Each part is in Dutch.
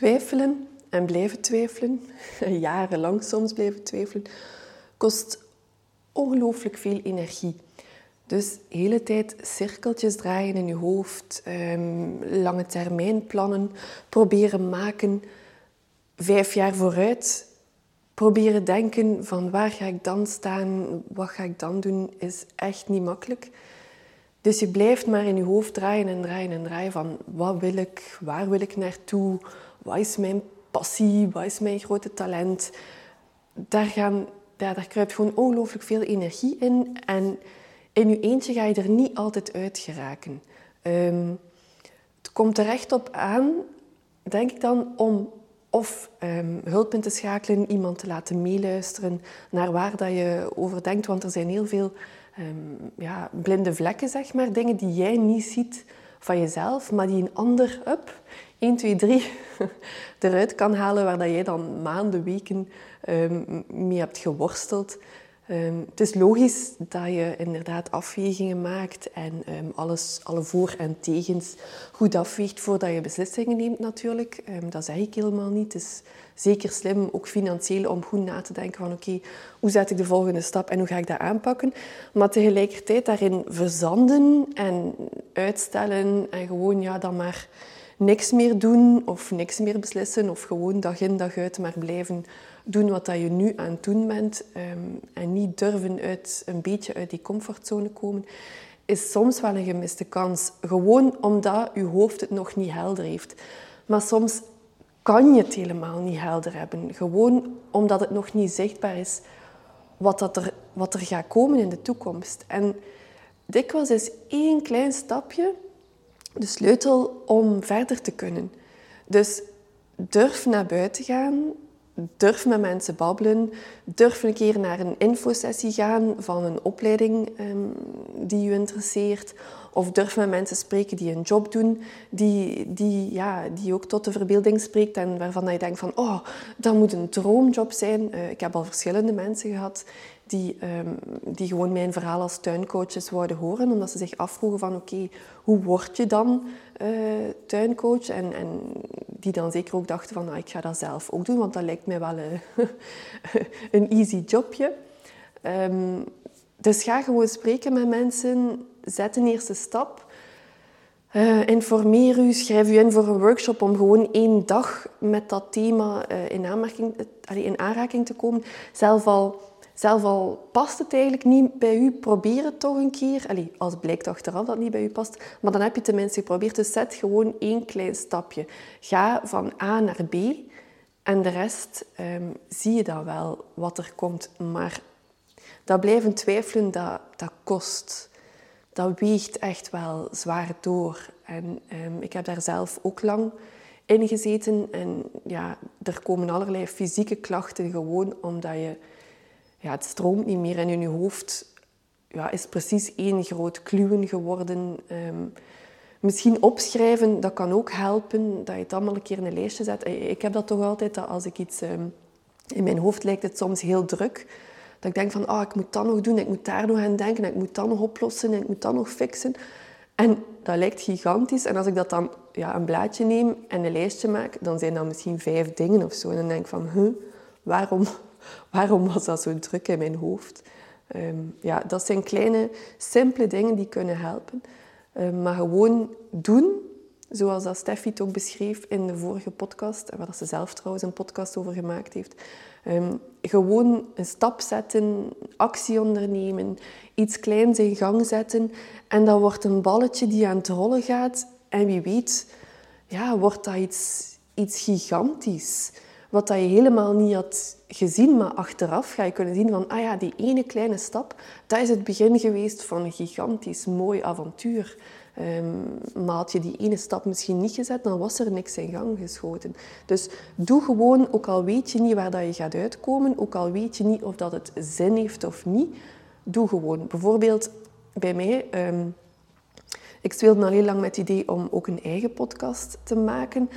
Twijfelen en blijven twijfelen, jarenlang soms blijven twijfelen, kost ongelooflijk veel energie. Dus de hele tijd cirkeltjes draaien in je hoofd, um, lange termijn plannen proberen maken, vijf jaar vooruit proberen denken van waar ga ik dan staan, wat ga ik dan doen, is echt niet makkelijk. Dus je blijft maar in je hoofd draaien en draaien en draaien van wat wil ik, waar wil ik naartoe, wat is mijn passie, wat is mijn grote talent. Daar, gaan, ja, daar kruipt gewoon ongelooflijk veel energie in en in je eentje ga je er niet altijd uit geraken. Um, het komt er echt op aan, denk ik dan, om of um, hulp in te schakelen, iemand te laten meeluisteren naar waar dat je over denkt. Want er zijn heel veel um, ja, blinde vlekken, zeg maar. Dingen die jij niet ziet van jezelf, maar die een ander, up, 1, 2, 3, eruit kan halen. Waar dat jij dan maanden, weken um, mee hebt geworsteld. Ehm, het is logisch dat je inderdaad afwegingen maakt en um, alles, alle voor- en tegens goed afweegt voordat je beslissingen neemt natuurlijk. Um, dat zeg ik helemaal niet. Het is zeker slim, ook financieel, om goed na te denken van oké, hoe zet ik de volgende stap en hoe ga ik dat aanpakken. Maar tegelijkertijd daarin verzanden en uitstellen en gewoon ja, dan maar niks meer doen of niks meer beslissen of gewoon dag in dag uit maar blijven doen wat dat je nu aan het doen bent ehm, en niet durven uit, een beetje uit die comfortzone komen, is soms wel een gemiste kans. Gewoon omdat je hoofd het nog niet helder heeft. Maar soms kan je het helemaal niet helder hebben. Gewoon omdat het nog niet zichtbaar is wat, dat er, wat er gaat komen in de toekomst. En dikwijls is één klein stapje de sleutel om verder te kunnen. Dus durf naar buiten gaan, durf met mensen babbelen, durf een keer naar een infosessie gaan van een opleiding um, die je interesseert, of durf met mensen spreken die een job doen, die, die, ja, die ook tot de verbeelding spreekt en waarvan je denkt van, oh, dat moet een droomjob zijn. Uh, ik heb al verschillende mensen gehad die, um, die gewoon mijn verhaal als tuincoaches wouden horen, omdat ze zich afvroegen van oké, hoe word je dan uh, tuincoach? En, en die dan zeker ook dachten van nou, ik ga dat zelf ook doen, want dat lijkt mij wel uh, een easy jobje. Um, dus ga gewoon spreken met mensen, zet een eerste stap. Uh, informeer u, schrijf u in voor een workshop om gewoon één dag met dat thema in, in aanraking te komen. Zelf al zelf al past het eigenlijk niet bij u, probeer het toch een keer. Allee, als blijkt achteraf dat het niet bij u past, maar dan heb je tenminste geprobeerd. Dus zet gewoon één klein stapje. Ga van A naar B en de rest um, zie je dan wel wat er komt. Maar dat blijven twijfelen, dat, dat kost. Dat weegt echt wel zwaar door. En um, ik heb daar zelf ook lang in gezeten. En ja, er komen allerlei fysieke klachten gewoon omdat je ja, het stroomt niet meer en in je hoofd ja, is precies één groot kluwen geworden. Ehm, misschien opschrijven, dat kan ook helpen, dat je het allemaal een keer in een lijstje zet. Ik heb dat toch altijd, dat als ik iets... Ehm, in mijn hoofd lijkt het soms heel druk. Dat ik denk van, ah, ik moet dat nog doen, ik moet daar nog aan denken, ik moet dat nog oplossen, ik moet dat nog fixen. En dat lijkt gigantisch. En als ik dat dan ja, een blaadje neem en een lijstje maak, dan zijn dat misschien vijf dingen of zo. En dan denk ik van, huh, waarom, waarom was dat zo druk in mijn hoofd? Um, ja, dat zijn kleine, simpele dingen die kunnen helpen. Um, maar gewoon doen, zoals dat Steffi het ook beschreef in de vorige podcast, waar ze zelf trouwens een podcast over gemaakt heeft. Um, gewoon een stap zetten, actie ondernemen, iets kleins in gang zetten. En dat wordt een balletje die aan het rollen gaat. En wie weet, ja, wordt dat iets, iets gigantisch wat dat je helemaal niet had gezien, maar achteraf ga je kunnen zien van, ah ja, die ene kleine stap, dat is het begin geweest van een gigantisch mooi avontuur. Um, maar had je die ene stap misschien niet gezet, dan was er niks in gang geschoten. Dus doe gewoon, ook al weet je niet waar dat je gaat uitkomen, ook al weet je niet of dat het zin heeft of niet, doe gewoon. Bijvoorbeeld bij mij, um, ik speelde al heel lang met het idee om ook een eigen podcast te maken.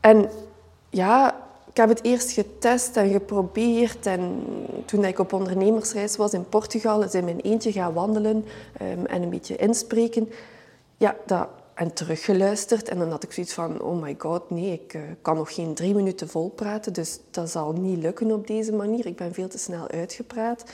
En ja, ik heb het eerst getest en geprobeerd. En toen ik op ondernemersreis was in Portugal, is in mijn eentje gaan wandelen um, en een beetje inspreken. Ja, dat, en teruggeluisterd. En dan had ik zoiets van, oh my god, nee, ik uh, kan nog geen drie minuten vol praten. Dus dat zal niet lukken op deze manier. Ik ben veel te snel uitgepraat.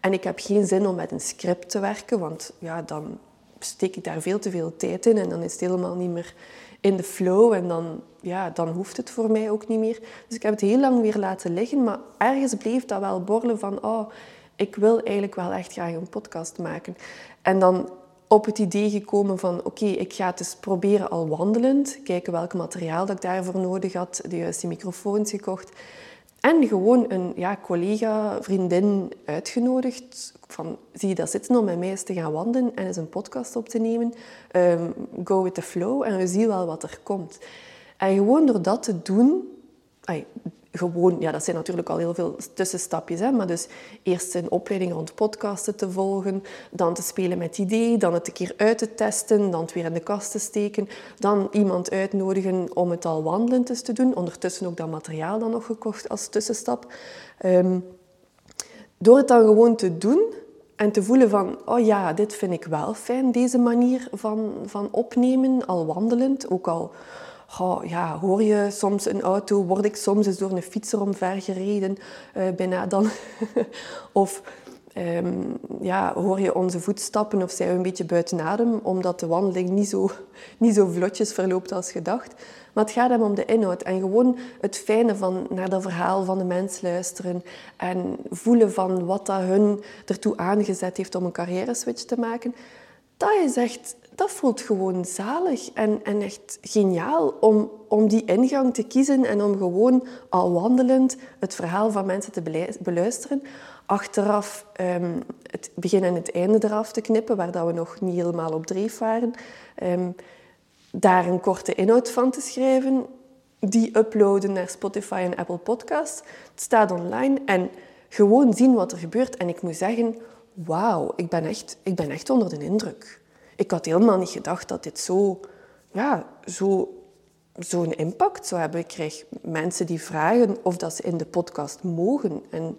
En ik heb geen zin om met een script te werken, want ja, dan steek ik daar veel te veel tijd in. En dan is het helemaal niet meer in de flow. En dan, ja, dan hoeft het voor mij ook niet meer. Dus ik heb het heel lang weer laten liggen. Maar ergens bleef dat wel borrelen van, oh, ik wil eigenlijk wel echt graag een podcast maken. En dan op het idee gekomen van oké, ik ga het eens proberen al wandelend. Kijken welk materiaal dat ik daarvoor nodig had. De juiste microfoons gekocht. En gewoon een ja, collega, vriendin uitgenodigd. Van, zie je dat zitten om met mij eens te gaan wandelen en eens een podcast op te nemen. Um, go with the flow en we zien wel wat er komt. En gewoon door dat te doen, gewoon, ja, dat zijn natuurlijk al heel veel tussenstapjes. Hè? Maar dus eerst een opleiding rond podcasten te volgen, dan te spelen met idee, dan het een keer uit te testen, dan het weer in de kast te steken, dan iemand uitnodigen om het al wandelend te doen. Ondertussen ook dat materiaal dan nog gekocht als tussenstap. Um, door het dan gewoon te doen en te voelen van, oh ja, dit vind ik wel fijn, deze manier van, van opnemen, al wandelend, ook al ja, hoor je soms een auto, word ik soms eens door een fietser omvergereden, uh, bijna dan. of ehm, ja, hoor je onze voetstappen of zijn we een beetje buiten adem, omdat de wandeling niet zo, niet zo vlotjes verloopt als gedacht. Maar het gaat hem om de inhoud en gewoon het fijne van naar dat verhaal van de mens luisteren en voelen van wat dat hun ertoe aangezet heeft om een carrière switch te maken. Dat is echt dat voelt gewoon zalig en, en echt geniaal om, om die ingang te kiezen en om gewoon al wandelend het verhaal van mensen te beluisteren. Achteraf um, het begin en het einde eraf te knippen, waar dat we nog niet helemaal op dreef waren. Um, daar een korte inhoud van te schrijven, die uploaden naar Spotify en Apple Podcasts. Het staat online en gewoon zien wat er gebeurt. En ik moet zeggen, wauw, ik, ben echt, ik ben echt onder de indruk ik had helemaal niet gedacht dat dit zo, ja, zo, zo'n impact zou hebben. Ik kreeg mensen die vragen of dat ze in de podcast mogen. En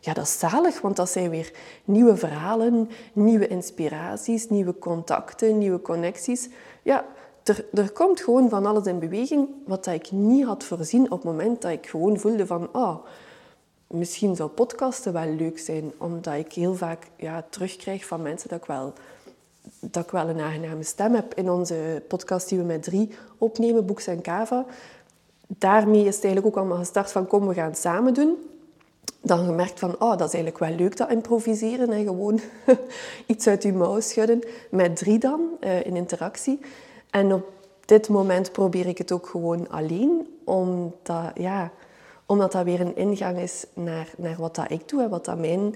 ja, dat is zalig, want dat zijn weer nieuwe verhalen, nieuwe inspiraties, nieuwe contacten, nieuwe connecties. Ja, er, er komt gewoon van alles in beweging wat ik niet had voorzien op het moment dat ik gewoon voelde van... Oh, misschien zou podcasten wel leuk zijn, omdat ik heel vaak ja, terugkrijg van mensen dat ik wel dat ik wel een aangename stem heb. In onze podcast die we met drie opnemen, Boeks en Kava, daarmee is het eigenlijk ook allemaal gestart van kom, we gaan het samen doen. Dan gemerkt van, oh, dat is eigenlijk wel leuk dat improviseren en gewoon iets uit je mouw schudden. Met drie dan, uh, in interactie. En op dit moment probeer ik het ook gewoon alleen, omdat, ja, omdat dat weer een ingang is naar, naar wat dat ik doe en wat dat mijn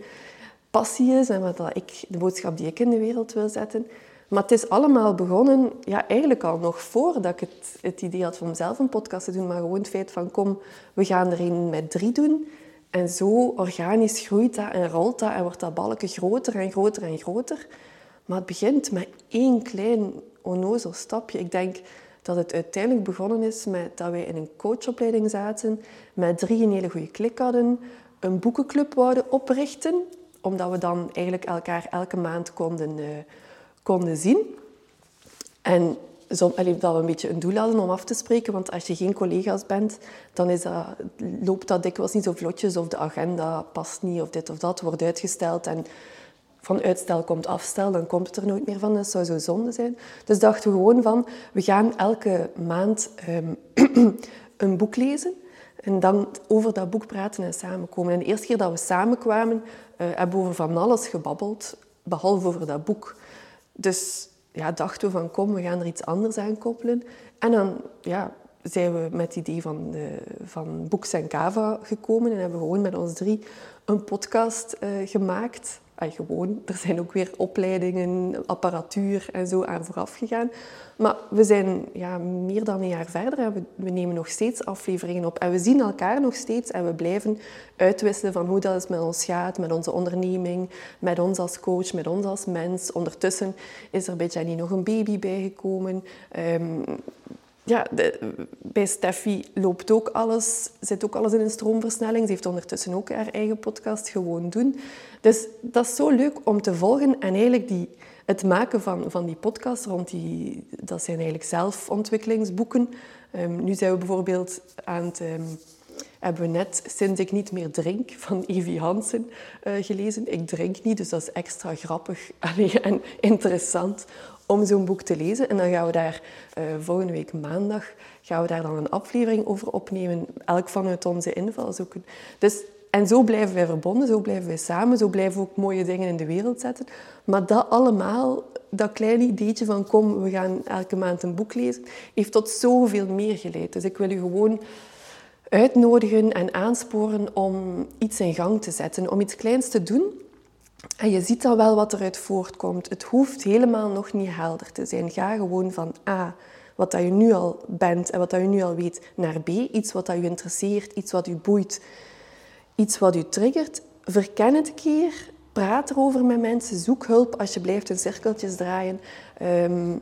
passie is en wat dat ik, de boodschap die ik in de wereld wil zetten. Maar het is allemaal begonnen, ja, eigenlijk al nog voordat ik het, het idee had om zelf een podcast te doen. Maar gewoon het feit van, kom, we gaan er een met drie doen. En zo organisch groeit dat en rolt dat en wordt dat balken groter en groter en groter. Maar het begint met één klein onnozel stapje. Ik denk dat het uiteindelijk begonnen is met dat wij in een coachopleiding zaten, met drie een hele goede klik hadden, een boekenclub wouden oprichten omdat we dan eigenlijk elkaar elke maand konden, uh, konden zien. En zo, dat we een beetje een doel hadden om af te spreken. Want als je geen collega's bent, dan is dat, loopt dat dikwijls niet zo vlotjes. Of de agenda past niet, of dit of dat wordt uitgesteld. En van uitstel komt afstel, dan komt het er nooit meer van. Dat zou zo zonde zijn. Dus dachten we gewoon van, we gaan elke maand um, een boek lezen. En dan over dat boek praten en samenkomen. En de eerste keer dat we samenkwamen, uh, hebben we over van alles gebabbeld, behalve over dat boek. Dus ja, dachten we van kom, we gaan er iets anders aan koppelen. En dan ja, zijn we met het idee van, de, van en Kava gekomen en hebben we gewoon met ons drie een podcast uh, gemaakt gewoon, er zijn ook weer opleidingen, apparatuur en zo aan vooraf gegaan. Maar we zijn ja, meer dan een jaar verder en we, nemen nog steeds afleveringen op. En we zien elkaar nog steeds en we blijven uitwisselen van hoe dat het met ons gaat, met onze onderneming, met ons als coach, met ons als mens. Ondertussen is er bij Jenny nog een baby bijgekomen. Um, ja, bij Steffi loopt ook alles, zit ook alles in een stroomversnelling. Ze heeft ondertussen ook haar eigen podcast gewoon doen. Dus dat is zo leuk om te volgen en eigenlijk die het maken van, van die podcast rond die... Dat zijn eigenlijk zelfontwikkelingsboeken. Um, nu zijn we bijvoorbeeld aan het... Um, hebben we net Sinds ik niet meer drink van Evie Hansen uh, gelezen. Ik drink niet, dus dat is extra grappig en interessant om zo'n boek te lezen. En dan gaan we daar uh, volgende week maandag gaan we daar dan een aflevering over opnemen, elk vanuit onze invalshoeken. Dus, en zo blijven wij verbonden, zo blijven wij samen, zo blijven we ook mooie dingen in de wereld zetten. Maar dat allemaal, dat kleine ideetje van kom, we gaan elke maand een boek lezen, heeft tot zoveel meer geleid. Dus ik wil u gewoon uitnodigen en aansporen om iets in gang te zetten, om iets kleins te doen. En je ziet dan wel wat eruit voortkomt. Het hoeft helemaal nog niet helder te zijn. Ga gewoon van A, wat dat je nu al bent en wat dat je nu al weet, naar B, iets wat dat je interesseert, iets wat je boeit, iets wat je triggert. Verken het een keer, praat erover met mensen, zoek hulp als je blijft in cirkeltjes draaien. Um,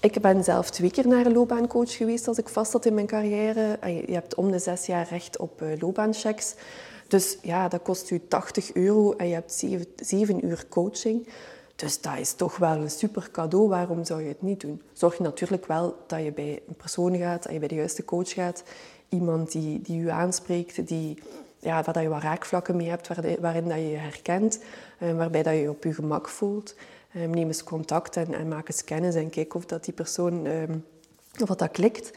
ik ben zelf twee keer naar een loopbaancoach geweest als ik vast zat in mijn carrière. Je hebt om de zes jaar recht op eh, loopbaanchecks. Dus ja, dat kost u 80 euro en je hebt zeven, uur coaching. Dus dat is toch wel een super cadeau. Waarom zou je het niet doen? Zorg natuurlijk wel dat je bij een persoon gaat, dat je bij de juiste coach gaat. Iemand die, die u aanspreekt, die, ja, waar je wat raakvlakken mee hebt, waarin dat je je herkent, eh, waarbij dat je je op je gemak voelt. Um, neem eens contact en, maak eens kennis en kijk of dat die persoon, wat dat klikt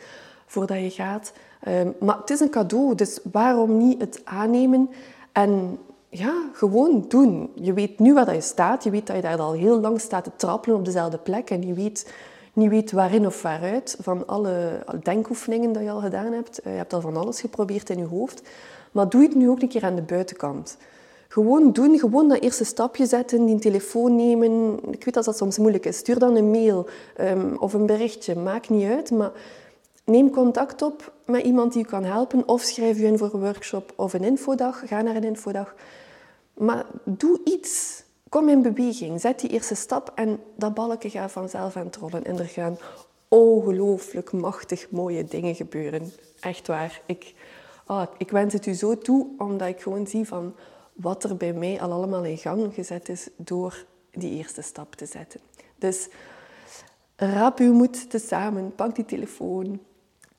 voordat je gaat. Um, maar het is een cadeau, dus waarom niet het aannemen en ja, gewoon doen. Je weet nu waar je staat, je weet dat je daar al heel lang staat te trappelen op dezelfde plek en je weet niet weet waarin of waaruit van alle denkoefeningen dat je al gedaan hebt. Uh, je hebt al van alles geprobeerd in je hoofd. Maar doe het nu ook een keer aan de buitenkant. Gewoon doen, gewoon dat eerste stapje zetten, die telefoon nemen. Ik weet dat dat soms moeilijk is. Stuur dan een mail um, of een berichtje, maakt niet uit. Maar neem contact op met iemand die je kan helpen. Of schrijf je in voor een workshop of een infodag. Ga naar een infodag. Maar doe iets. Kom in beweging. Zet die eerste stap en dat balken gaat vanzelf aan het rollen. En er gaan ongelooflijk machtig mooie dingen gebeuren. Echt waar. Ik, oh, ik wens het u zo toe, omdat ik gewoon zie van wat er bij mij al allemaal in gang gezet is door die eerste stap te zetten. Dus raap uw moed tezamen, pak die telefoon,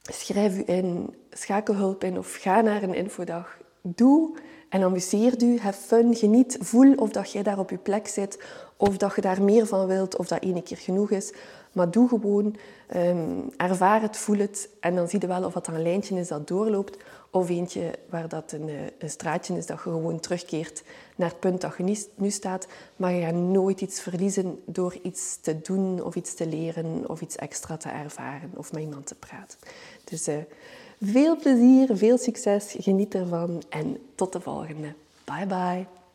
schrijf u in, schakel hulp in of ga naar een infodag. Doe en amuseer u, have fun, geniet, voel of dat jij daar op je plek zit, of dat je daar meer van wilt, of dat één keer genoeg is. Maar doe gewoon, um, ervaar het, voel het en dan zie je wel of dat een lijntje is dat doorloopt of eentje waar dat een, eh, een, straatje is dat je gewoon terugkeert naar het punt dat je nu staat. Maar je gaat nooit iets verliezen door iets te doen of iets te leren of iets extra te ervaren of met iemand te praten. Dus uh, veel plezier, veel succes, geniet ervan en tot de volgende. Bye bye.